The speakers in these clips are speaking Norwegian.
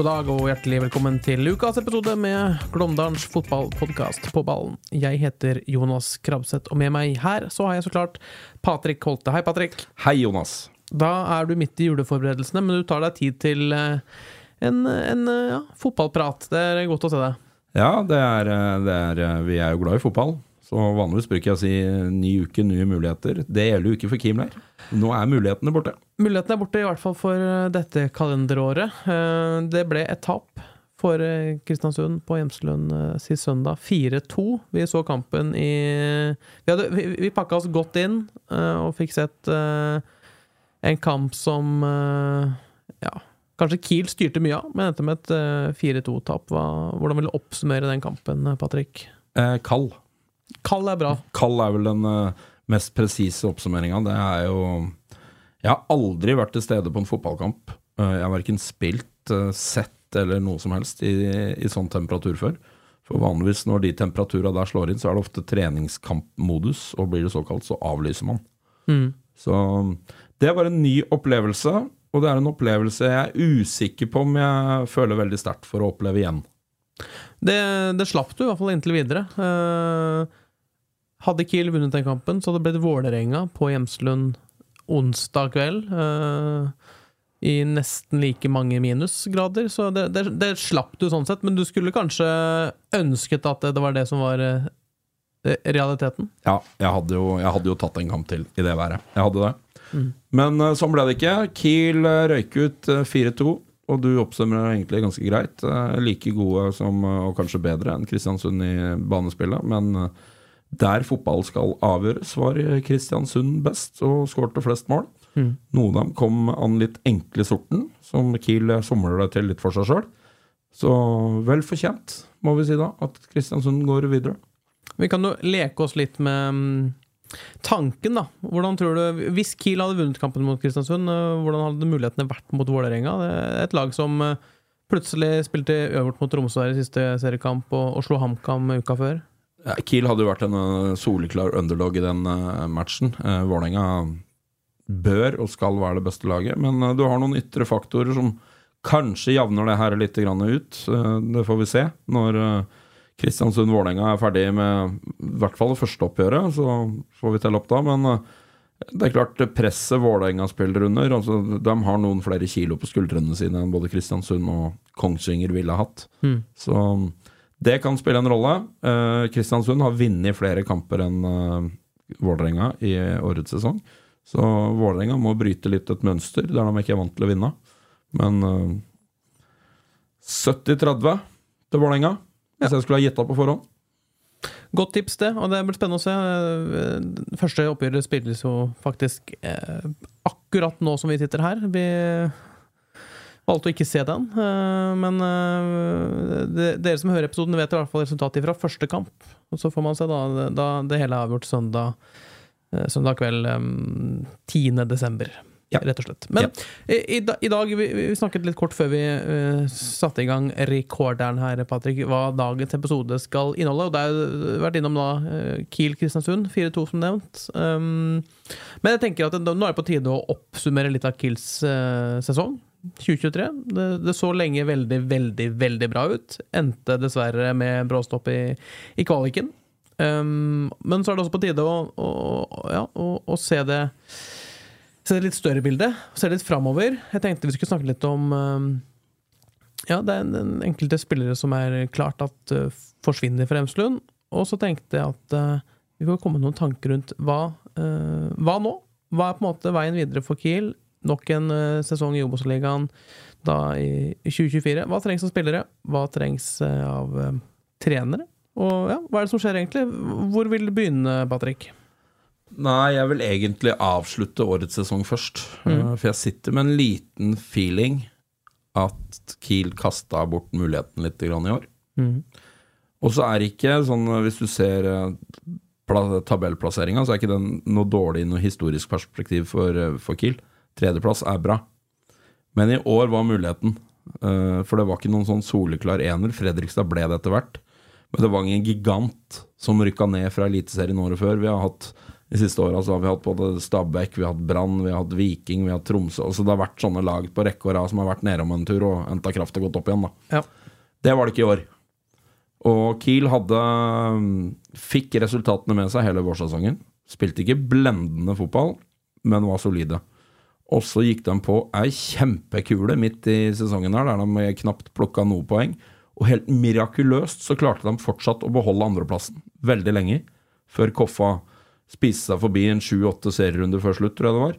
God dag og hjertelig velkommen til ukas episode med Glåmdalens fotballpodkast På ballen. Jeg heter Jonas Krabseth, og med meg her så har jeg så klart Patrik Holte. Hei, Patrik. Hei, Jonas. Da er du midt i juleforberedelsene, men du tar deg tid til eh, en, en eh, ja, fotballprat. Det er godt å se deg. Ja, det er, eh, det er Vi er jo glad i fotball. Så vanligvis bruker jeg å si ny uke, nye muligheter. Det gjelder jo ikke for Kim leir. Nå er mulighetene borte. Mulighetene er borte, i hvert fall for eh, dette kalenderåret. Eh, Det ble et tap for eh, Kristiansund på Hjemselund eh, sist søndag. 4-2. Vi så kampen i Vi, hadde, vi, vi pakka oss godt inn eh, og fikk sett eh, en kamp som eh, Ja, kanskje Kiel styrte mye av, men endte med et eh, 4-2-tap. Hvordan vil du oppsummere den kampen, eh, Patrick? Eh, kald. Kald er bra. Kall er vel den eh, mest presise oppsummeringa. Det er jo Jeg har aldri vært til stede på en fotballkamp. Eh, jeg har verken spilt, eh, sett eller noe som helst i, i sånn temperatur før. For vanligvis når de temperaturene der slår inn, så er det ofte treningskampmodus, og blir det såkalt, så avlyser man. Mm. Så det var en ny opplevelse, og det er en opplevelse jeg er usikker på om jeg føler veldig sterkt for å oppleve igjen. Det, det slapp du, i hvert fall inntil videre. Eh, hadde Kiel vunnet den kampen, så hadde det blitt Vålerenga på Gjemslund onsdag kveld. eh, I nesten like mange minusgrader, så det, det, det slapp du sånn sett. Men du skulle kanskje ønsket at det, var det som var eh, realiteten? Ja, jeg hadde, jo, jeg hadde jo tatt en kamp til i det været. Jeg hadde det. Mm. Men sånn ble det ikke. Kiel røyk ut eh, 4-2, og du oppsummerer egentlig ganske greit. Eh, like gode som, eh, og kanskje bedre enn Kristiansund i banespillet, men eh, der fotball skal avgjøres, var Kristiansund best og skårte flest mål. Mm. Noen av dem kom an litt enkle sorten, som Kiel somler det til litt for seg sjøl. Så vel fortjent, må vi si da, at Kristiansund går videre. Vi kan jo leke oss litt med mm, tanken, da. Hvordan tror du, Hvis Kiel hadde vunnet kampen mot Kristiansund, eh, hvordan hadde mulighetene vært mot Vålerenga? Er et lag som eh, plutselig spilte øvert mot Tromsø i siste seriekamp og, og slo HamKam uka før. Ja, Kiel hadde jo vært en eh, soleklar underdog i den matchen. Vålerenga bør og skal være det beste laget, men du har noen ytre faktorer som kanskje javner det her litt ut. Det får vi se når Kristiansund-Vålerenga er ferdig med i hvert fall det første oppgjøret. Så får vi telle opp da, men eh, det er klart presset Vålerenga spiller under altså, De har noen flere kilo på skuldrene sine enn både Kristiansund og Kongsvinger ville hatt. Mm. Så det kan spille en rolle. Eh, Kristiansund har vunnet flere kamper enn eh, Vålerenga i årets sesong. Så Vålerenga må bryte litt et mønster der de ikke er vant til å vinne. Men eh, 70-30 til Vålerenga, hvis jeg skulle ha opp på forhånd. Godt tips, det. Og det blir spennende å se. Eh, Første oppgjøret spilles jo faktisk eh, akkurat nå som vi sitter her. Vi valgte å ikke se den, eh, men eh, de, dere som hører episoden, vet i hvert fall resultatet fra første kamp. Og så får man se da, da det hele er avgjort søndag, eh, søndag kveld eh, 10. desember. Ja. Rett og slett. Men i, i, i dag, vi, vi snakket litt kort før vi uh, satte i gang rekorderen her, Patrick, hva dagens episode skal inneholde. Og det har vært innom da eh, Kiel-Kristiansund, 4-2 som nevnt. Um, men jeg tenker at det, nå er det på tide å oppsummere litt av Kiels uh, sesong. 2023. Det, det så lenge veldig, veldig, veldig bra ut. Endte dessverre med bråstopp i, i kvaliken. Um, men så er det også på tide å, å, ja, å, å se det Se det litt større bildet, se litt framover. Jeg tenkte vi skulle snakke litt om um, Ja, det er en, en enkelte spillere som er klart at uh, forsvinner fra Emslund. Og så tenkte jeg at uh, vi får komme med noen tanker rundt hva, uh, hva nå? Hva er på en måte veien videre for Kiel? Nok en sesong i Obos-ligaen da i, i 2024. Hva trengs av spillere? Hva trengs av uh, trenere? Og ja, hva er det som skjer egentlig? Hvor vil du begynne, Patrick? Nei, jeg vil egentlig avslutte årets sesong først. Mm. For jeg sitter med en liten feeling at Kiel kasta bort muligheten litt grann i år. Og så er ikke sånn, hvis du ser uh, tabellplasseringa, så er ikke den noe dårlig i noe historisk perspektiv for, for Kiel. Tredjeplass er bra. Men i år var muligheten. For det var ikke noen sånn soleklar ener. Fredrikstad ble det etter hvert. Men det var ingen gigant som rykka ned fra Eliteserien året før. Vi har hatt de siste åra har vi hatt både Stabæk, vi har hatt Brann, vi har hatt Viking, vi har hatt Tromsø. Altså det har vært sånne lag på rekke og rad som har vært nedom en tur og henta kraft og gått opp igjen. Ja. Det var det ikke i år. Og Kiel hadde fikk resultatene med seg hele vårsesongen. Spilte ikke blendende fotball, men var solide. Og så gikk de på ei kjempekule midt i sesongen her, der de knapt plukka noe poeng. Og helt mirakuløst så klarte de fortsatt å beholde andreplassen veldig lenge, før Koffa spiste seg forbi en sju-åtte serierunder før slutt, tror jeg det var.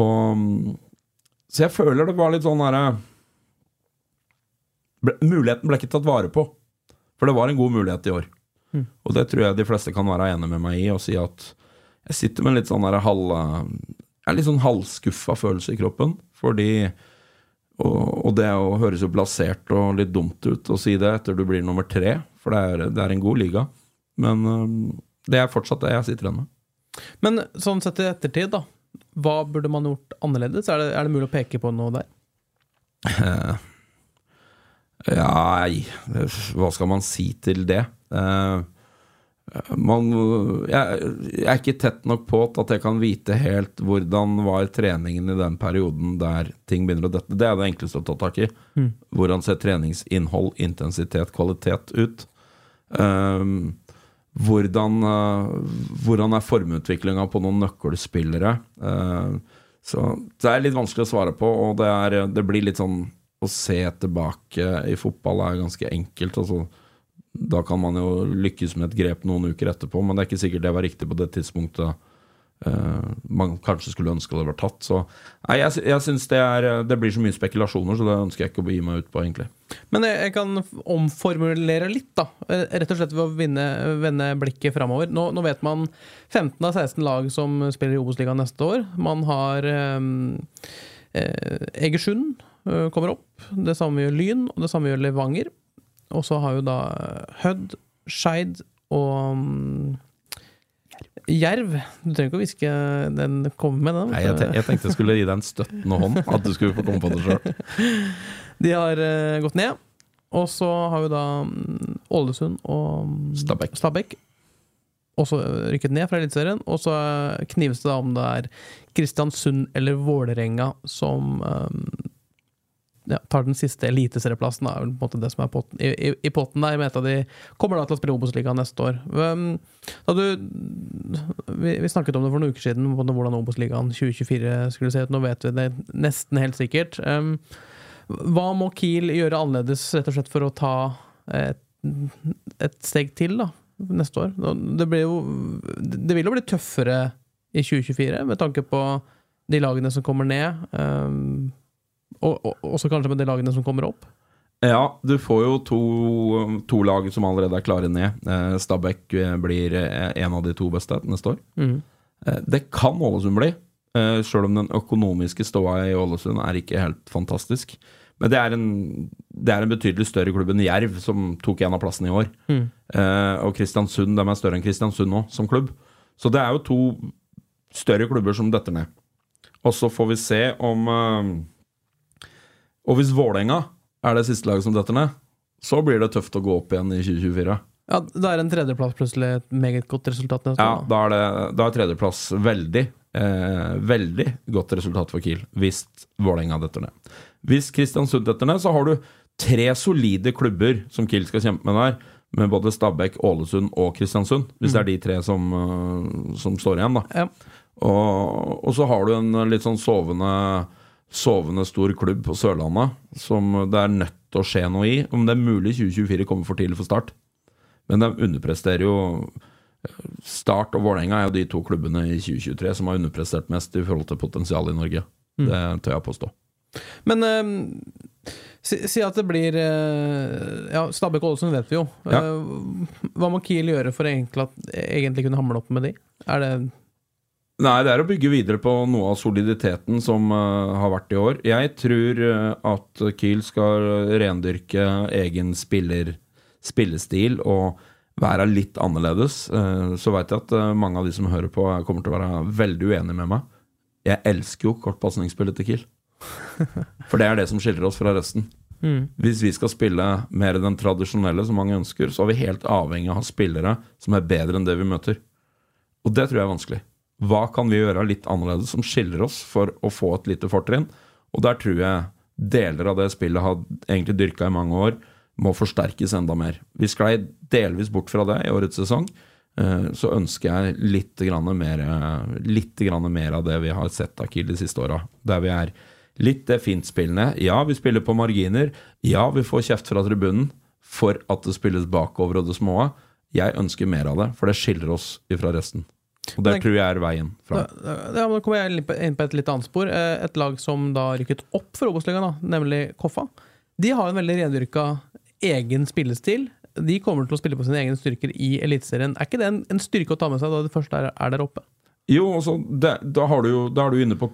Og, så jeg føler det var litt sånn herre Muligheten ble ikke tatt vare på. For det var en god mulighet i år. Og det tror jeg de fleste kan være enige med meg i, og si at jeg sitter med en litt sånn der halv Jeg er litt sånn halvskuffa følelse i kroppen, fordi og, og det å høres jo blasert og litt dumt ut å si det etter du blir nummer tre, for det er, det er en god liga. Men det er fortsatt det jeg sitter igjen med. Men sånn sett i ettertid, da. Hva burde man gjort annerledes? Er det, er det mulig å peke på noe der? Ja, nei, hva skal man si til det? Uh, man, jeg, jeg er ikke tett nok på at jeg kan vite helt hvordan var treningen i den perioden der ting begynner å dette. Det er det enkleste å ta tak i. Hvordan ser treningsinnhold, intensitet, kvalitet ut? Um, hvordan, eh, hvordan er formutviklinga på noen nøkkelspillere? Eh, så det er litt vanskelig å svare på, og det, er, det blir litt sånn å se tilbake i fotball er ganske enkelt. Altså, da kan man jo lykkes med et grep noen uker etterpå, men det er ikke sikkert det var riktig på det tidspunktet man kanskje skulle ønske det var tatt. Så nei, jeg, jeg syns det, er- det blir så mye spekulasjoner, så det ønsker jeg ikke å gi meg ut på, egentlig. Men jeg, jeg kan omformulere litt, da. Eh, Rett og slett ved å vinne, vende blikket framover. Nå, nå vet man 15 av 16 lag som spiller i Obos-ligaen neste år. Man har um, eh, Egersund uh, kommer opp. Det samme gjør Lyn, og det samme gjør Levanger. Og så har jo da eh, Hødd, Skeid og mm, Jerv. Du trenger ikke å hviske den kommer med den. Nei, jeg, jeg tenkte jeg skulle gi deg en støttende hånd, at du skulle få komme på det sjøl. De har uh, gått ned. Og så har vi da mm, Ålesund og mm, Stabæk. Stabæk. Også rykket ned fra Eliteserien. Og så eh, knives det da om det er Kristiansund eller Vålerenga som eh, ja, tar den siste eliteserieplassen. er på en måte det som er potten, i, i, i potten der. Med et av de kommer da til å spille Obos-ligaen neste år. Du, vi, vi snakket om det for noen uker siden, hvordan Obos-ligaen 2024 skulle se ut. Nå vet vi det nesten helt sikkert. Hva må Kiel gjøre annerledes rett og slett for å ta et, et steg til da, neste år? Det, jo, det vil jo bli tøffere i 2024 med tanke på de lagene som kommer ned. Um, og, og også kanskje med de lagene som kommer opp. Ja, du får jo to, to lag som allerede er klare ned. Eh, Stabæk eh, blir eh, en av de to beste neste år. Mm. det kan Ålesund bli, sjøl om den økonomiske ståa i Ålesund er ikke helt fantastisk. Men det er, en, det er en betydelig større klubb enn Jerv, som tok en av plassene i år. Eh, og Kristiansund de er større enn Kristiansund nå, som klubb. Så det er jo to større klubber som detter ned. Og så får vi se om Og hvis Vålerenga er det siste laget som detter ned, så blir det tøft å gå opp igjen i 2024. Ja, Da er en tredjeplass plutselig et meget godt resultat neste Ja, da. er, det, da er tredjeplass veldig, eh, veldig godt resultat for Kiel, hvis Vålerenga detter ned. Hvis Kristiansund detter ned, så har du tre solide klubber som Kiel skal kjempe med der, med både Stabæk, Ålesund og Kristiansund, hvis det er de tre som, eh, som står igjen, da. Ja. Og, og så har du en litt sånn sovende Sovende stor klubb på Sørlandet som det er nødt til å skje noe i. Om det er mulig 2024 kommer for tidlig for start. Men de underpresterer jo Start og Vålerenga er jo de to klubbene i 2023 som har underprestert mest i forhold til potensialet i Norge. Det tør jeg påstå. Men eh, Si, si at det blir uh, Ja, Stabæk-Ålesund vet vi jo. Ja. Uh, Hva må Kiel gjøre for egentlig, at, egentlig kunne hamle opp med de? Er det Nei, det er å bygge videre på noe av soliditeten som uh, har vært i år. Jeg tror eh, at Kiel skal rendyrke egen spiller, spillestil og være litt annerledes. Uh, så veit jeg at uh, mange av de som hører på, kommer til å være veldig uenige med meg. Jeg elsker jo kortpasningsspillet til Kiel. For det er det som skiller oss fra resten. Hvis vi skal spille mer den tradisjonelle, som mange ønsker, så er vi helt avhengig av å ha spillere som er bedre enn det vi møter. Og det tror jeg er vanskelig. Hva kan vi gjøre litt annerledes som skiller oss for å få et lite fortrinn? Og der tror jeg deler av det spillet har egentlig dyrka i mange år, må forsterkes enda mer. Vi sklei delvis bort fra det i årets sesong. Eh, Så ønsker jeg litt, mer, eh, litt mer av det vi har sett av Kiel de siste åra. Der vi er litt det fintspillende. Ja, vi spiller på marginer. Ja, vi får kjeft fra tribunen for at det spilles bakover og det små. Jeg ønsker mer av det, for det skiller oss ifra resten. Og det tror jeg er veien fram. ja, da kommer jeg inn på- et litt annet spor. Eh, Et lag som da rykket opp for Obos-ligaen, nemlig Koffa. De har en veldig rendyrka egen spillestil. De kommer til å spille på sine egne styrker i Eliteserien. Er ikke det en, en styrke å ta med seg da det først er, er der oppe? Jo, altså, det, da, har du jo, da er du inne på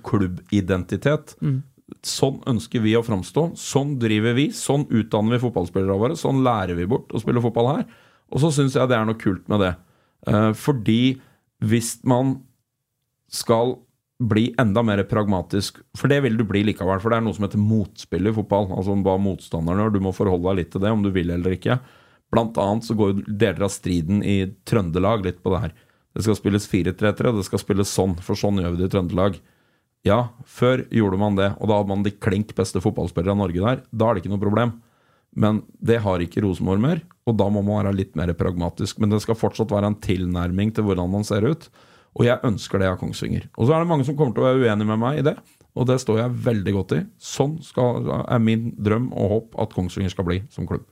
klubbidentitet. Sånn ønsker vi å framstå. Sånn driver vi. Sånn utdanner vi fotballspillerne våre. Sånn lærer vi bort å spille fotball her. Og så syns jeg det er noe kult med det. Eh, fordi hvis man skal bli enda mer pragmatisk, for det vil du bli likevel, for det er noe som heter motspill i fotball, altså hva motstanderen gjør, du må forholde deg litt til det, om du vil eller ikke. Blant annet så går deler av striden i Trøndelag litt på det her. Det skal spilles 4-3-3, det skal spilles sånn, for sånn gjør vi det i Trøndelag. Ja, før gjorde man det, og da hadde man de klink beste fotballspillere i Norge der. Da er det ikke noe problem. Men det har ikke Rosenborg mer, og da må man være litt mer pragmatisk. Men det skal fortsatt være en tilnærming til hvordan man ser ut. Og jeg ønsker det av Kongsvinger. Og så er det mange som kommer til å være uenig med meg i det, og det står jeg veldig godt i. Sånn skal, er min drøm og håp at Kongsvinger skal bli som klubb.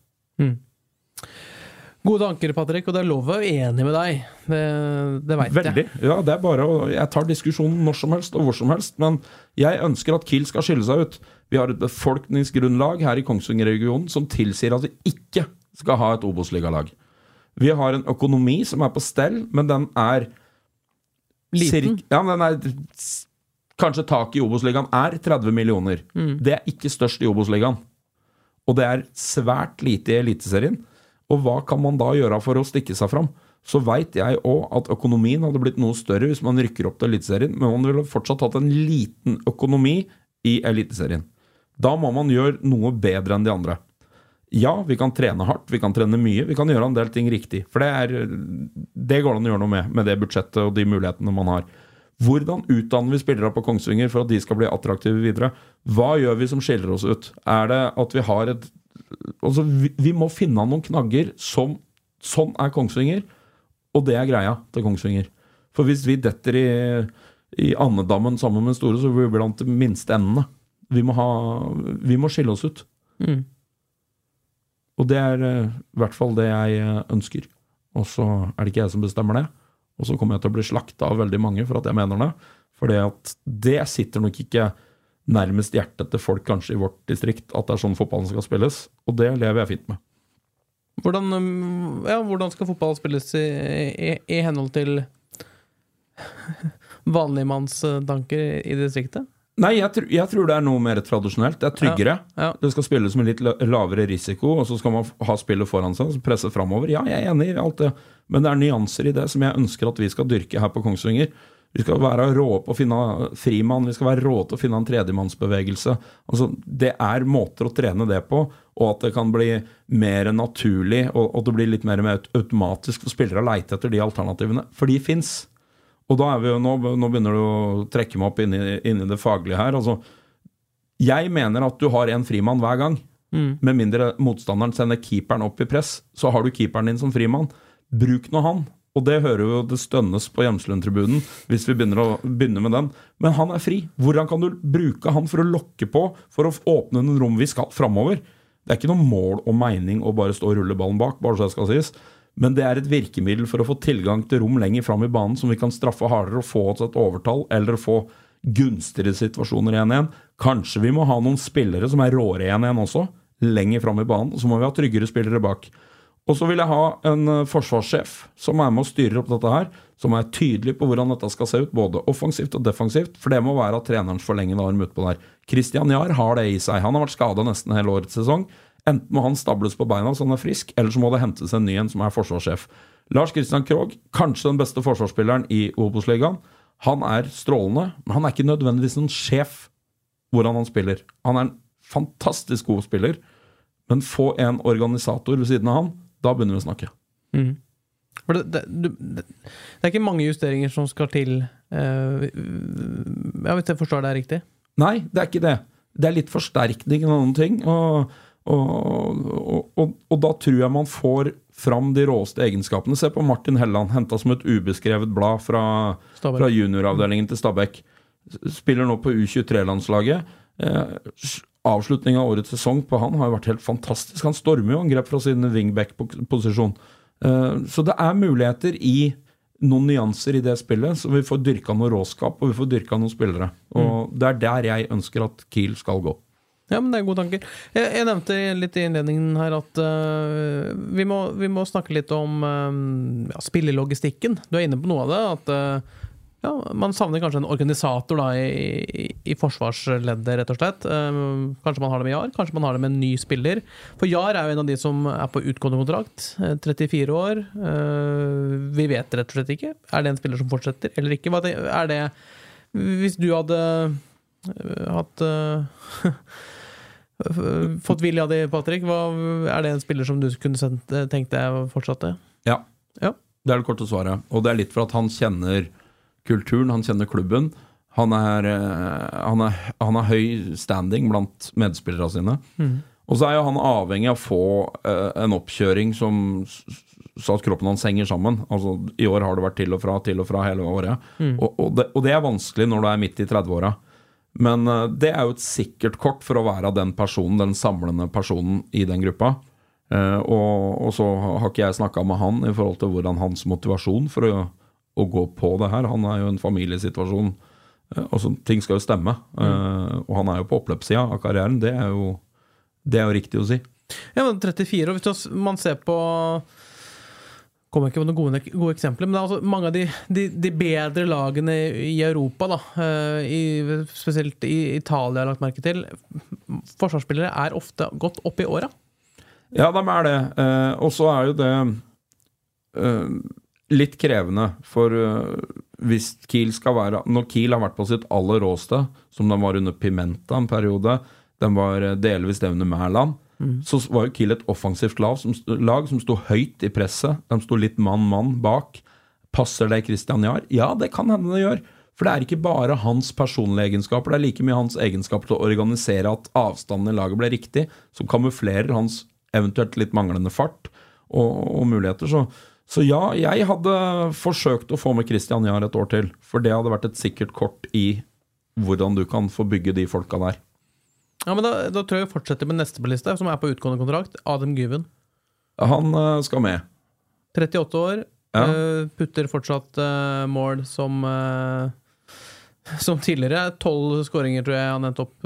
Gode tanker, Patrick, og det er lov å være enig med deg. Det, det veit Veldig. Ja, det er bare å Jeg tar diskusjonen når som helst og hvor som helst, men jeg ønsker at Kiel skal skille seg ut. Vi har et befolkningsgrunnlag her i Kongsvinger-regionen som tilsier at vi ikke skal ha et Obos-ligalag. Vi har en økonomi som er på stell, men den er Liten. cirk- Ja, men den er Kanskje taket i Obos-ligaen er 30 millioner. Det er ikke størst i Obos-ligaen. Og det er svært lite i Eliteserien. Og hva kan man da gjøre for å stikke seg fram? Så veit jeg òg at økonomien hadde blitt noe større hvis man rykker opp til Eliteserien, men man ville fortsatt hatt en liten økonomi i Eliteserien. Da må man gjøre noe bedre enn de andre. Ja, vi kan trene hardt, vi kan trene mye, vi kan gjøre en del ting riktig. For det, er, det går an å gjøre noe med, med det budsjettet og de mulighetene man har. Hvordan utdanner vi spillere på Kongsvinger for at de skal bli attraktive videre? Hva gjør vi som skiller oss ut? Er det at vi har et Altså, vi, vi må finne noen knagger som Sånn er Kongsvinger, og det er greia til Kongsvinger. For hvis vi detter i, i andedammen sammen med Store, så blir vi blant de minste endene. Vi må, ha, vi må skille oss ut. Mm. Og det er eh, i hvert fall det jeg eh, ønsker. Og så er det ikke jeg som bestemmer det. Og så kommer jeg til å bli slakta av veldig mange for at jeg mener det. For det sitter nok ikke nærmest hjertet til folk kanskje i vårt distrikt, at det er sånn fotballen skal spilles. Og det lever jeg fint med. Hvordan, um, ja, hvordan skal fotball spilles i, i, i henhold til vanligmannstanker i distriktet? Nei, jeg, tr jeg tror det er noe mer tradisjonelt. Det er tryggere. Ja. Det skal spilles med litt lavere risiko, og så skal man ha spillet foran seg, så presse framover. Ja, jeg er enig i alt det, men det er nyanser i det som jeg ønsker at vi skal dyrke her på Kongsvinger. Vi skal være rå på å finne frimann, vi skal være rå til å finne en tredjemannsbevegelse. Altså, det er måter å trene det på, og at det kan bli mer naturlig, og, og det blir litt mer, automatisk for spillere å leite etter de alternativene. For de fins. Og da er vi jo nå, nå begynner du å trekke meg opp inn i, inn i det faglige her. Altså, jeg mener at du har en frimann hver gang. Med mindre motstanderen sender keeperen opp i press, så har du keeperen din som frimann. Bruk nå han. Og det hører jo det stønnes på Hjemslund-tribunen hvis vi begynner, å, begynner med den. Men han er fri. Hvordan kan du bruke han for å lokke på, for å åpne noen rom vi skal framover? Det er ikke noe mål og mening å bare stå og rulle ballen bak, bare så det skal sies. Men det er et virkemiddel for å få tilgang til rom lenger fram i banen som vi kan straffe hardere og få oss et overtall, eller få gunstigere situasjoner 1-1. Kanskje vi må ha noen spillere som er råere 1-1 også, lenger fram i banen. Og så må vi ha tryggere spillere bak. Og så vil jeg ha en uh, forsvarssjef som er med og styrer opp dette her. Som er tydelig på hvordan dette skal se ut, både offensivt og defensivt. For det må være at trenerens forlengede arm utpå der. Christian Jahr har det i seg. Han har vært skada nesten hele årets sesong. Enten må han stables på beina så han er frisk, eller så må det hentes en ny en som er forsvarssjef. Lars Christian Krogh, kanskje den beste forsvarsspilleren i Obos-ligaen. Han er strålende, men han er ikke nødvendigvis noen sjef hvordan han spiller. Han er en fantastisk god spiller, men få en organisator ved siden av han, da begynner vi å snakke. Mm. For det, det, det, det, er ikke mange justeringer som skal til uh, ja, Hvis jeg forstår det riktig? Nei, det er ikke det. Det er litt forsterkning og noen ting. Og, og, og, og, da tror jeg man får fram de råeste egenskapene. Se på Martin Helland, henta som et ubeskrevet blad fra, fra junioravdelingen til Stabæk. Spiller nå på U23-landslaget. Eh, avslutning av årets sesong på han har jo vært helt fantastisk. Han stormer jo angrep fra sin wingback-posisjon. Eh, så det er muligheter i noen nyanser i det spillet, så vi får dyrka noe råskap og vi får dyrka noen spillere. Og mm. Det er der jeg ønsker at Kiel skal gå. Ja, men det er gode tanker. Jeg, jeg nevnte litt i innledningen her at uh, vi, må, vi, må, snakke litt om uh, ja, spillelogistikken. Du er inne på noe av det. At uh, ja, man savner kanskje en organisator da, i, i, forsvarsleddet, rett og slett. Um, kanskje man har det med Jar, kanskje man har det med en ny spiller. For Jar er jo en av de som er på utgående kontrakt. 34 år. Uh, vi vet rett og slett ikke. Er det en spiller som fortsetter, eller ikke? Er det Hvis du hadde hatt Fått vilja di, Patrick, er det en spiller som du kunne tenkt deg fortsatte? Ja. ja. Det er det korte svaret. Og det er litt for at han kjenner kulturen, han kjenner klubben. Han er, eh, han er, han har høy standing blant medspillerne sine. Mm. Og så er jo han avhengig av å få uh, en oppkjøring som så at kroppen hans henger sammen. Altså, I år har det vært til og fra, til og fra hele året. Mm. Og, og, det, og, det, er vanskelig når du er midt i 30-åra. Men uh, det er jo et sikkert kort for å være den personen, den samlende personen i den gruppa. Uh, og, og, så har ikke jeg snakka med han i forhold til hvordan hans motivasjon for å å gå på det her. Han er jo en familiesituasjon. Altså, ting skal jo stemme. Mm. Uh, og han er jo på oppløpssida av karrieren. Det er, jo, det er jo riktig å si. Ja, men 34, og hvis man ser på kommer ikke på noen gode, gode eksempler, men altså mange av de, de, de, bedre lagene i Europa, da, i, spesielt i Italia, har lagt merke til, forsvarsspillere er ofte gått opp i åra. Ja, de er det. Eh, og så er jo det eh, litt krevende. For uh, hvis Kiel skal være Når Kiel har vært på sitt aller råeste, som den var under Pimenta en periode, den var uh, delvis det under Mæland, mm. så var jo Kiel et offensivt lag som, lag som sto høyt i presset. De sto litt mann-mann bak. Passer det Christian Jahr? Ja, det kan hende det gjør. For det er ikke bare hans personlige egenskaper, det er like mye hans egenskap til å organisere at avstanden i laget ble riktig, som kamuflerer hans eventuelt litt manglende fart og, og muligheter. Så så ja, jeg hadde forsøkt å få med Christian Jahr et år til. For det hadde vært et sikkert kort i hvordan du kan få bygge de folka der. Ja, men Da, da tror jeg vi fortsetter med neste på lista, som er på utgående kontrakt. Adam Gyven. Han uh, skal med. 38 år. Ja. Uh, putter fortsatt uh, mål som som tidligere. Tolv skåringer tror jeg han endte opp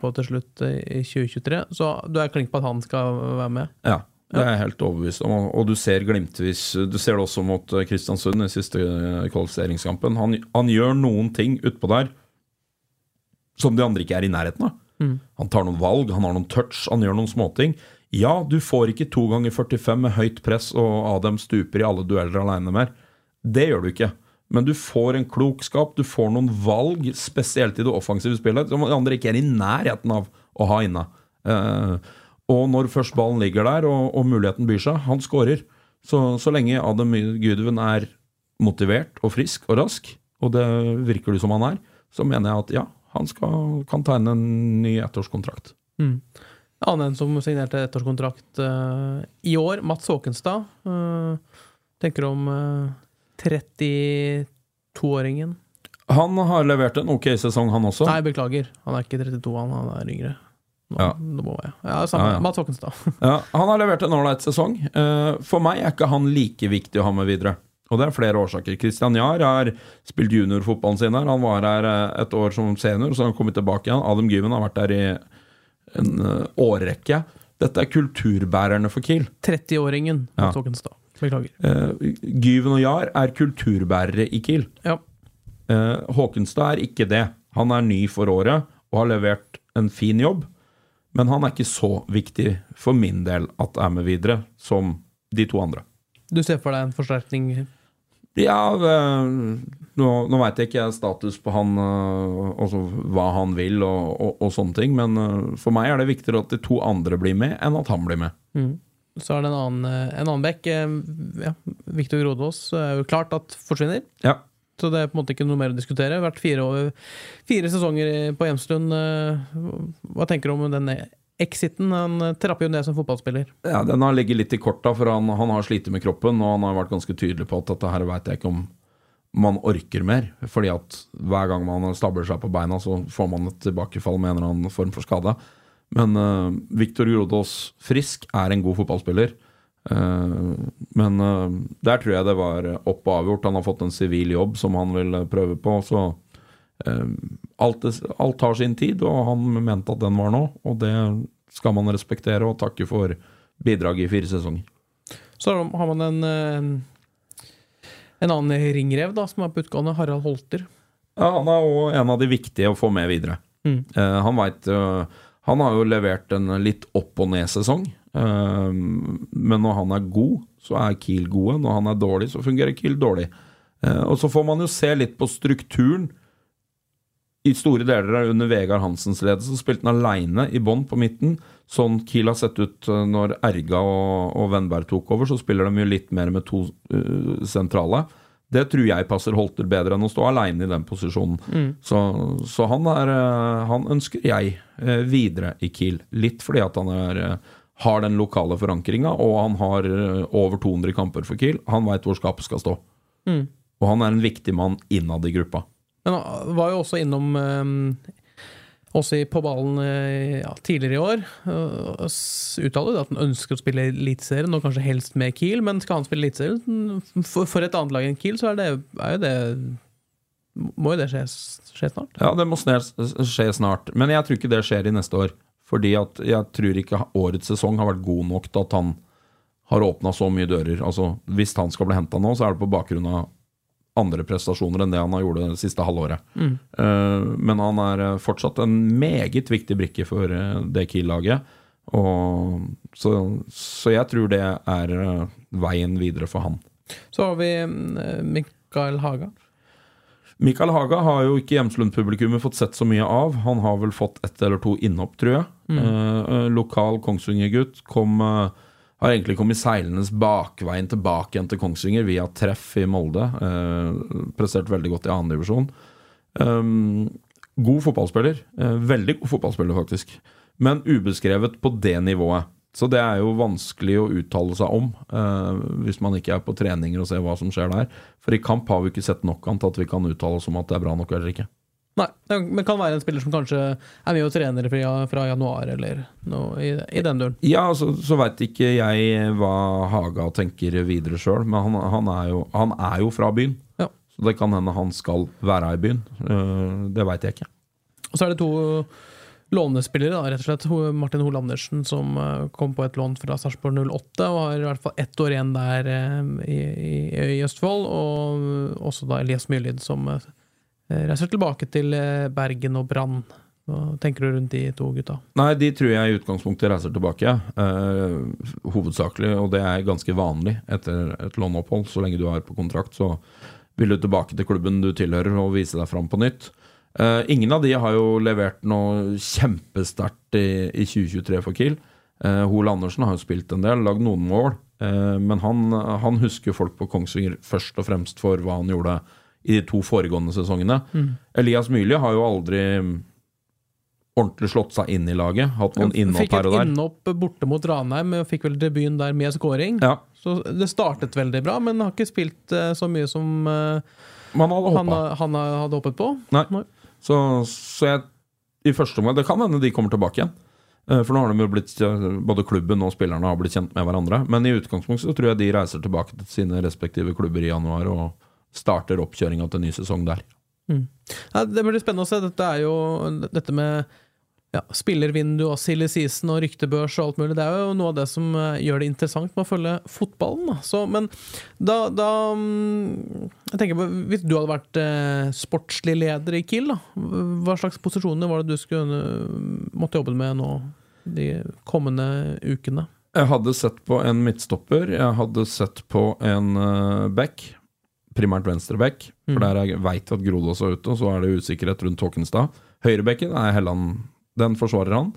på til slutt i 2023. Så du er klink på at han skal være med? Ja. Det er jeg helt overbevist om. Og du ser glimtvis Du ser det også mot eh, Kristiansund i siste eh, kvalifiseringskampen. Han, han, gjør noen ting utpå der som de andre ikke er i nærheten av. Mm. Han tar noen valg, han har noen touch, han gjør noen småting. Ja, du får ikke to ganger 45 med høyt press og Adem stuper i alle dueller aleine mer. Det gjør du ikke. Men du får en klokskap, du får noen valg, spesielt i det offensive spillet, som de andre ikke er i nærheten av å ha inne. Uh, og når først ballen ligger der, og, og muligheten byr seg, han skårer. Så, så lenge Adam Gudven er motivert og frisk og rask, og det virker det som han er, så mener jeg at ja, han skal, kan tegne en ny ettårskontrakt. Mm. Annen som signerte ettårskontrakt uh, i år, Mats Håkenstad. Uh, tenker om uh, eh, 32-åringen. Han har levert en ok sesong, han også. Nei, beklager. Han er ikke 32, han, han er yngre. Nå, ja. Nå må jeg. Ja, samme. Ja. Mats Håkenstad. ja, han har levert en ålreit sesong. Eh, for meg er ikke han like viktig å ha med videre. Og det er flere årsaker. Christian Jahr har spilt juniorfotballen sin her. Han var her eh, et år som senior, så han har kommet tilbake igjen. Adam Gyven har vært der i en eh, årrekke. Dette er kulturbærerne for Kiel. 30-åringen Ja. Mats Håkenstad. Beklager. Uh, Gyven og Jahr er kulturbærere i Kiel. Ja. Uh, Håkenstad er ikke det. Han er ny for året og har levert en fin jobb. Men han er ikke så viktig for min del at er med videre som de to andre. Du ser for deg en forsterkning Ja, nå, nå veit jeg ikke status på han, eh, altså hva han vil og, og, og sånne ting, men eh, for meg er det viktigere at de to andre blir med, enn at han blir med. Så er det en annen, eh, en annen bekk. Ja, Viktor Grodås er jo klart at forsvinner. Ja. Så det er på en måte ikke noe mer å diskutere. Vært fire, fire sesonger på Hjemslund. eh, Hva tenker du om den exiten? Han eh, trapper jo ned som fotballspiller. Ja, Den har ligget litt i korta, for han, han har slitt med kroppen, og han har vært ganske tydelig på at dette her veit jeg ikke om man orker mer. Fordi at hver gang man stabler seg på beina, så får man et tilbakefall med en eller annen form for skade. Men uh, Viktor Grodås Frisk er en god fotballspiller. Eh, men eh, der tror jeg det var opp og avgjort. Han har fått en sivil jobb som han vil eh, prøve på. Så alt, alt tar sin tid, og han mente at den var nå. Og det skal man respektere og takke for bidraget i fire sesonger. Så har man en, en annen ringrev da, som er på utgående, Harald Holter. Ja, Han er òg en av de viktige å få med videre. Mm. Han eh, Han har jo levert en litt opp og ned-sesong. Eh, men når han er god, så er Kiel gode. Når han er dårlig, så fungerer Kiel dårlig. Eh, og så får man jo se litt på strukturen. I store deler av under Vegard Hansens ledelse så spilte han aleine i bånn på midten. Sånn Kiel har sett ut eh, når Erga og, og Vennberg tok over, så spiller de jo litt mer med to uh, sentrale. Det tror jeg passer Holter bedre enn å stå aleine i den posisjonen. Så, så han, er, han ønsker jeg videre i Kiel. Litt fordi at han er, har den lokale forankringa, og han har eh, over 200 kamper for Kiel. Han veit hvor skapet skal stå. Og han er en viktig mann innad i gruppa. Men han var jo også innom eh, også på ballen eh, ja, tidligere i år. Uttaler at han ønsker å spille Eliteserien, og kanskje helst med Kiel. Men skal han spille Eliteserien for et annet lag enn Kiel, så er, det, er jo det Må jo det skje, skje snart? Ja, det må skje snart. Men jeg tror ikke det skjer i neste år. Fordi at jeg tror ikke årets sesong har vært god nok til at han har åpna så mye dører. Altså, Hvis han skal bli henta nå, så er det på bakgrunn av andre prestasjoner enn det han har gjort det siste halvåret. Eh, men han er eh, fortsatt en meget viktig brikke for eh, det Kiel-laget. Og så, så jeg tror det er veien videre for han. Så har vi eh, Mikael Haga. Mikael Haga har jo ikke Hjemslund-publikummet fått sett så mye av. Han har vel fått ett eller to innhopp, tror jeg. Mm. eh, lokal Kongsvinger-gutt. Kom, eh, har egentlig kommet seilendes bakveien tilbake igjen til Kongsvinger via treff i Molde. Eh, prestert veldig godt i annendivisjon. Um, god fotballspiller. Eh, veldig god fotballspiller, faktisk. Men ubeskrevet på det nivået. Så det er jo vanskelig å uttale seg om eh, hvis man ikke er på treninger og ser hva som skjer der. For i kamp har vi ikke sett nok an til at vi kan uttale oss om at det er bra nok eller ikke. Nei, men kan være en spiller som kanskje er med og trener fra, fra januar, eller noe i, i den duren. Ja, så, så veit ikke jeg hva Haga tenker videre sjøl, men han, han, er jo, han er jo fra byen. Ja. Så det kan hende han skal være i byen. Eh, det veit jeg ikke. Og så er det to lånespillere, da, rett og slett. Martin Hol Andersen, som eh, kom på et lån fra Sarpsborg 08, og har i hvert fall ett år igjen der eh, i, i, i Østfold. Og også da Elias Myrlid, som eh, reiser tilbake til Bergen og Brann. Hva tenker du rundt de to gutta? Nei, de tror jeg i utgangspunktet reiser tilbake. Eh, hovedsakelig, og det er ganske vanlig etter et låneopphold. Så lenge du er på kontrakt, så vil du tilbake til klubben du tilhører og vise deg fram på nytt. Eh, ingen av de har jo levert noe kjempesterkt i, i 2023 for Kiel. Uh, Hol Andersen har jo spilt en del, lagd noen mål. Uh, men han, han husker folk på Kongsvinger først og fremst for hva han gjorde i de to foregående sesongene. Elias Myrli har jo aldri ordentlig slått seg inn i laget. Hatt noen innhopp her og der. Fikk et innhopp borte mot Ranheim, og fikk vel debuten der med scoring. Ja, Så det startet veldig bra, men har ikke spilt eh, så mye som eh, man hadde han, han hadde håpet på. Nei. Så, så jeg i første omgang Det kan hende de kommer tilbake igjen. Eh, For nå har de jo blitt, både klubben og spillerne har blitt kjent med hverandre. Men i utgangspunktet så tror jeg de reiser tilbake til sine respektive klubber i januar og starter oppkjøringa til ny sesong der. Ja, det blir spennende å se. Dette jo dette med ja, spillervindu og silly season og ryktebørs og alt mulig. Det er jo noe av det som eh, gjør det interessant med å følge fotballen. Da. Så, men da, da mm, jeg tenker på, Hvis du hadde vært eh, sportslig leder i Kiel, da, hva slags posisjoner var det du skulle eh, måtte jobbe med nå de kommende ukene? Jeg hadde sett på en midtstopper, jeg hadde sett på en uh, back. Primært venstre for for der veit at Grodås er ute, og så er det usikkerhet rundt Håkenstad. Høyrebekken er Helland, den forsvarer han.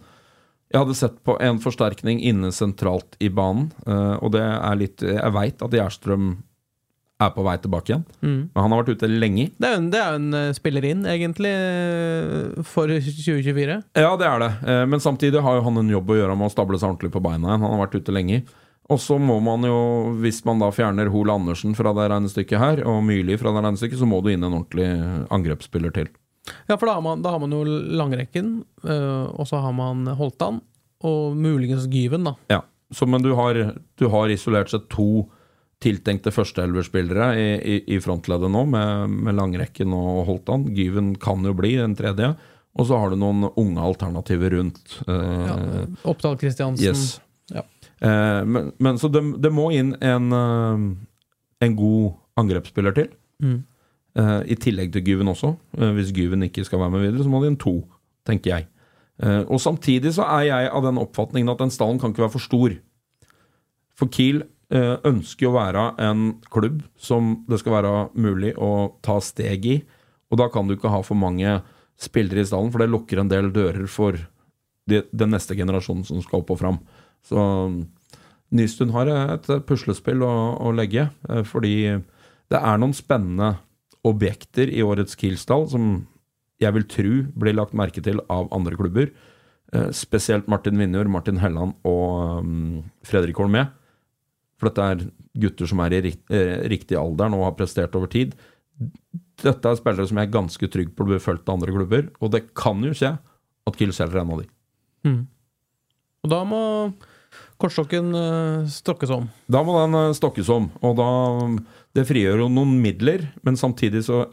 Jeg hadde sett på en forsterkning inne sentralt i banen, eh, og det er litt Jeg veit at Gjerstrøm er på vei tilbake igjen, men han har vært ute lenge. Det er jo en, er en eh, spiller inn, egentlig, eh, for 2024. Ja, det er det. Men samtidig har jo han en jobb å gjøre med å stable seg ordentlig på beina igjen. Han har vært ute lenge. Og så må man jo, hvis man da fjerner Hol Andersen fra det regnestykket her, og Myrli fra det regnestykket, så må du inn en ordentlig angrepsspiller til. Ja, for da har man, da har man jo langrekken, øh, og så har man Holtan, og muligens Gyven, da. Ja. Så, men du har, du har isolert seg to tiltenkte førsteelverspillere i, i, i frontleddet nå, med, med langrekken og Holtan. Gyven kan jo bli en tredje. Og så har du noen unge alternativer rundt. eh, Ja, Oppdal Kristiansen. Yes. Ja. Eh, men, men så det, det må inn en, eh, en god angrepsspiller til. Mm. Eh, I tillegg til Gyven også. Uh, hvis Gyven ikke skal være med videre, så må det inn to, tenker jeg. Uh, og samtidig så er jeg av den oppfatningen at den stallen kan ikke være for stor. For Kiel ønsker å være en klubb som det skal være mulig å ta steg i. Og da kan du ikke ha for mange spillere i stallen, for det lukker en del dører for de, den neste generasjonen som skal opp og fram. Så Nystuen har et puslespill å, å legge, fordi det er noen spennende objekter i årets Kiel-stall som jeg vil tro blir lagt merke til av andre klubber. Eh, spesielt Martin Vinjord, Martin Helland og um, Fredrik Holmé. For dette er gutter som er i eh, riktig alder og har prestert over tid. Dette er spillere som jeg er ganske trygg på blir fulgt av andre klubber, og det kan jo skje at Kiel selger en av de. Og da må kortstokken øh, stokkes om. Da må den eh, stokkes om, og da Det frigjør jo noen midler, men samtidig så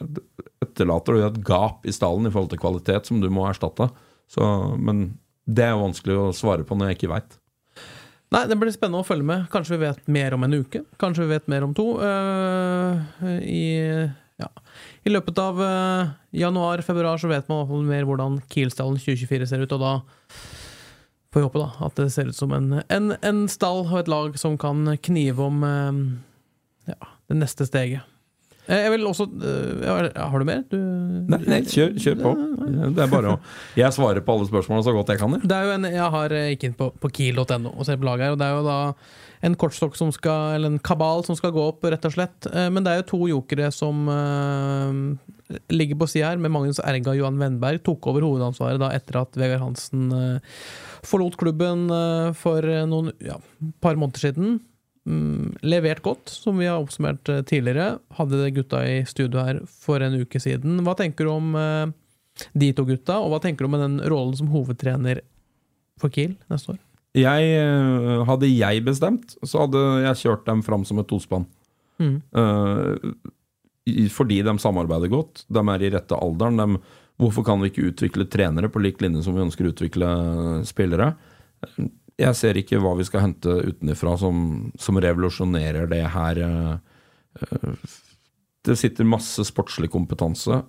etterlater du et gap i stallen i forhold til kvalitet som du må erstatte. Så, men det er jo vanskelig å svare på når jeg ikke veit. Nei, det blir spennende å følge med. Kanskje vi vet mer om en uke. Kanskje vi vet mer om to. Uh, i, ja. I løpet av uh, januar-februar så vet man mer hvordan Kiel-stallen 2024 ser ut, og da får håpe da at det ser ut som en, en, en stall og et lag som kan knive om eh, ja, det neste steget. Eh, Jeg vil også eh, Har du mer? Du, Nei, nei kjør, kjør på. Det er bare å Jeg svarer på alle spørsmålene så godt jeg kan. Det er jo en, jeg har eh, gikk inn på, på kiel.no og ser på laget her, og det er jo da en kortstokk som skal, eller en kabal som skal gå opp, rett og slett. Men det er jo to jokere som uh, ligger på sida her, med Magnus Erga og Johan Wendberg. Tok over hovedansvaret da etter at Vegard Hansen uh, forlot klubben uh, for noen ja, par måneder siden. Mm, levert godt, som vi har oppsummert eh, tidligere. Hadde gutta i studio her for en uke siden. Hva tenker du om eh, de to gutta, og hva tenker du om den rollen som hovedtrener for Kiel neste år? Jeg, eh, hadde jeg bestemt, så hadde jeg kjørt dem fram som et tospann. Mm. Fordi de samarbeider godt. De er i rette alderen. De, hvorfor kan vi ikke utvikle trenere på lik linje som vi ønsker å utvikle spillere? Jeg ser ikke hva vi skal hente utenfra som, som revolusjonerer det her. eh, eh, Det sitter masse sportslig kompetanse.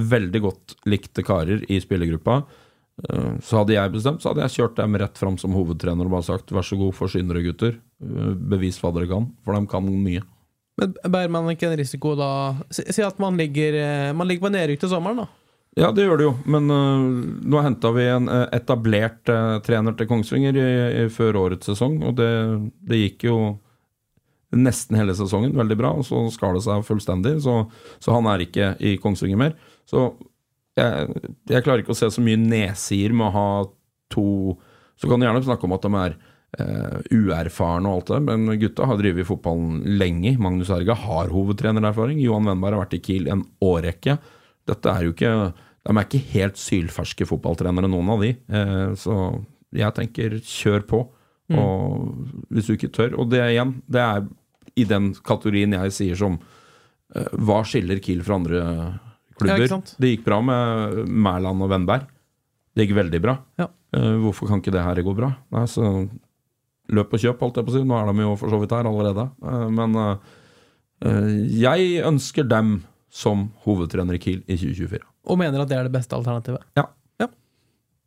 Veldig godt likte karer i spillergruppa. Eh, Så hadde jeg bestemt, så hadde jeg kjørt dem rett fram som hovedtrener og bare sagt vær så god, forsyn dere, gutter. Bevis hva dere kan, for de kan mye. Men bærer man ikke en risiko da Si, at man ligger, man ligger på nedrykk til sommeren, da. Ja, det gjør det jo, men uh, nå henta vi en øh, etablert uh, trener til Kongsvinger i, i, før årets sesong, og det, det gikk jo nesten hele sesongen veldig bra, og så skar det seg fullstendig, så, så han er ikke i Kongsvinger mer. Så jeg, jeg klarer ikke å se så mye nedsider med å ha to Så kan du gjerne snakke om at de er Uh, uerfarne og alt det, men gutta har drevet fotballen lenge. Magnus Erga har hovedtrenererfaring. Johan Wennberg har vært i Kiel en årrekke. Dette er jo ikke De er ikke helt sylferske fotballtrenere, noen av de. Eh, så Jeg tenker kjør på. Og hvis du ikke tør Og det igjen, det er i den kategorien jeg sier som eh, Hva skiller Kiel fra andre klubber? Ja, det gikk bra med Mæland og Vennberg. Det gikk veldig bra. Ja. Eh, hvorfor kan ikke det her gå bra? Nei, så løp og kjøp, holdt jeg på å si. Nå er de jo for så vidt her allerede. Men jeg ønsker dem som hovedtrener i Kiel i 2024. Og mener at det er det beste alternativet. Ja.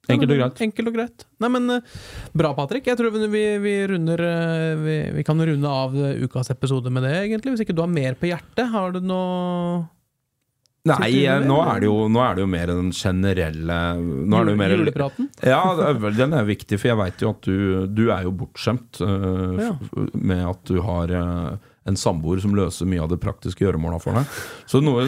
Enkelt og greit. Enkelt og greit. Nei, men eh, Bra, Patrick. Jeg tror vi, vi runder eh, vi, vi kan runde av eh, ukas episode med det, egentlig. Hvis ikke du har mer på hjertet. Har du noe Nei, nå er, det jo, nå er det jo mer den generelle nå er det jo mer, julepraten? Ja, den er viktig, for jeg veit jo at du, du er jo bortskjemt uh, Ja. med at du har eh, en samboer som løser mye av det praktiske gjøremåla for deg. Så noe,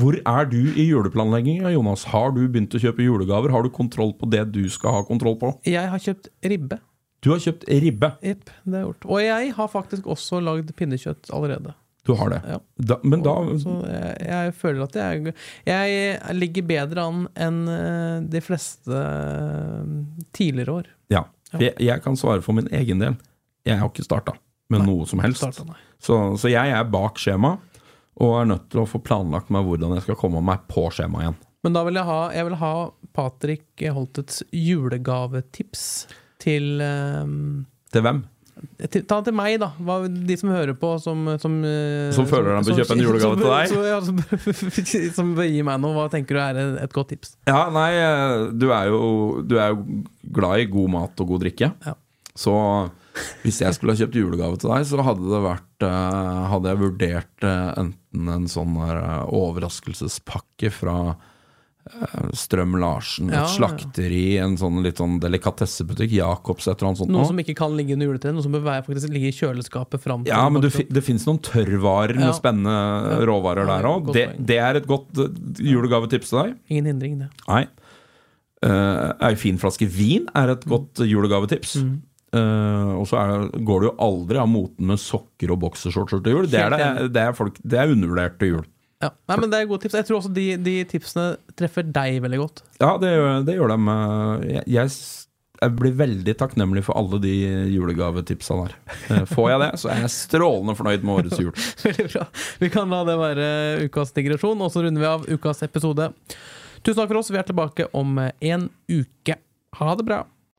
hvor er du i juleplanlegginga, Jonas? Har du begynt å kjøpe julegaver? Har du kontroll på det du skal ha kontroll på? Jeg har kjøpt ribbe. Du har kjøpt ribbe. Jepp, det har jeg gjort. Og jeg har faktisk også lagd pinnekjøtt allerede. Du har det. Ja. Da, men da Så jeg, jeg føler at jeg, jeg ligger bedre an enn eh, de fleste eh, tidligere år. Ja. Jeg, jeg kan svare for min egen del. Jeg har ikke starta med noe som helst. Starta. Så, så jeg er bak skjema, og er nødt til å få planlagt meg hvordan jeg skal komme meg på skjema igjen. Men da vil jeg ha, jeg vil ha Patrick Holtets julegavetips til um, Til hvem? til- Ta til meg, da. Hva, de som hører på, som Som, eh, Som føler de bør kjøpe en julegave som, til deg? Som, ja, som, som bør gi meg noe. Hva tenker du er et, et godt tips? Ja, nei, eh, du er jo, du er jo glad i god mat og god drikke. Ja. Så hvis jeg skulle ha kjøpt julegave til deg, så hadde det vært eh, Hadde jeg vurdert eh, enten en sånn eh, overraskelsespakke fra eh, Strøm Larsen, Ja, et slakteri, en sånn litt sånn delikatessebutikk, Jacobs, et eller annet sånt. Noe som ikke kan ligge under juletreet, noe som bør faktisk ligge i kjøleskapet fram til Ja, men du, det fins noen tørrvarer med Ja. spennende råvarer Ja, der òg. Det, det er et godt julegavetips til deg. Ingen hindring, det. Nei. Uh, ei fin flaske vin er et godt julegavetips. Mm. Eh, og så det, går det jo aldri av moten med sokker og boksershorts til jul. Det er, det, det er, folk, det er undervurdert til jul. Ja. Nei, men det er gode tips. Jeg tror også de, de tipsene treffer deg veldig godt. Ja, det det gjør dem. eh, jeg, jeg, jeg blir veldig takknemlig for alle de julegavetipsa der. Eh, får jeg det, så er jeg strålende fornøyd med årets jul. Veldig bra. Vi kan la det være ukas digresjon, og så runder vi av ukas episode. Tusen takk for oss. Vi er tilbake om en uke. Ha det bra.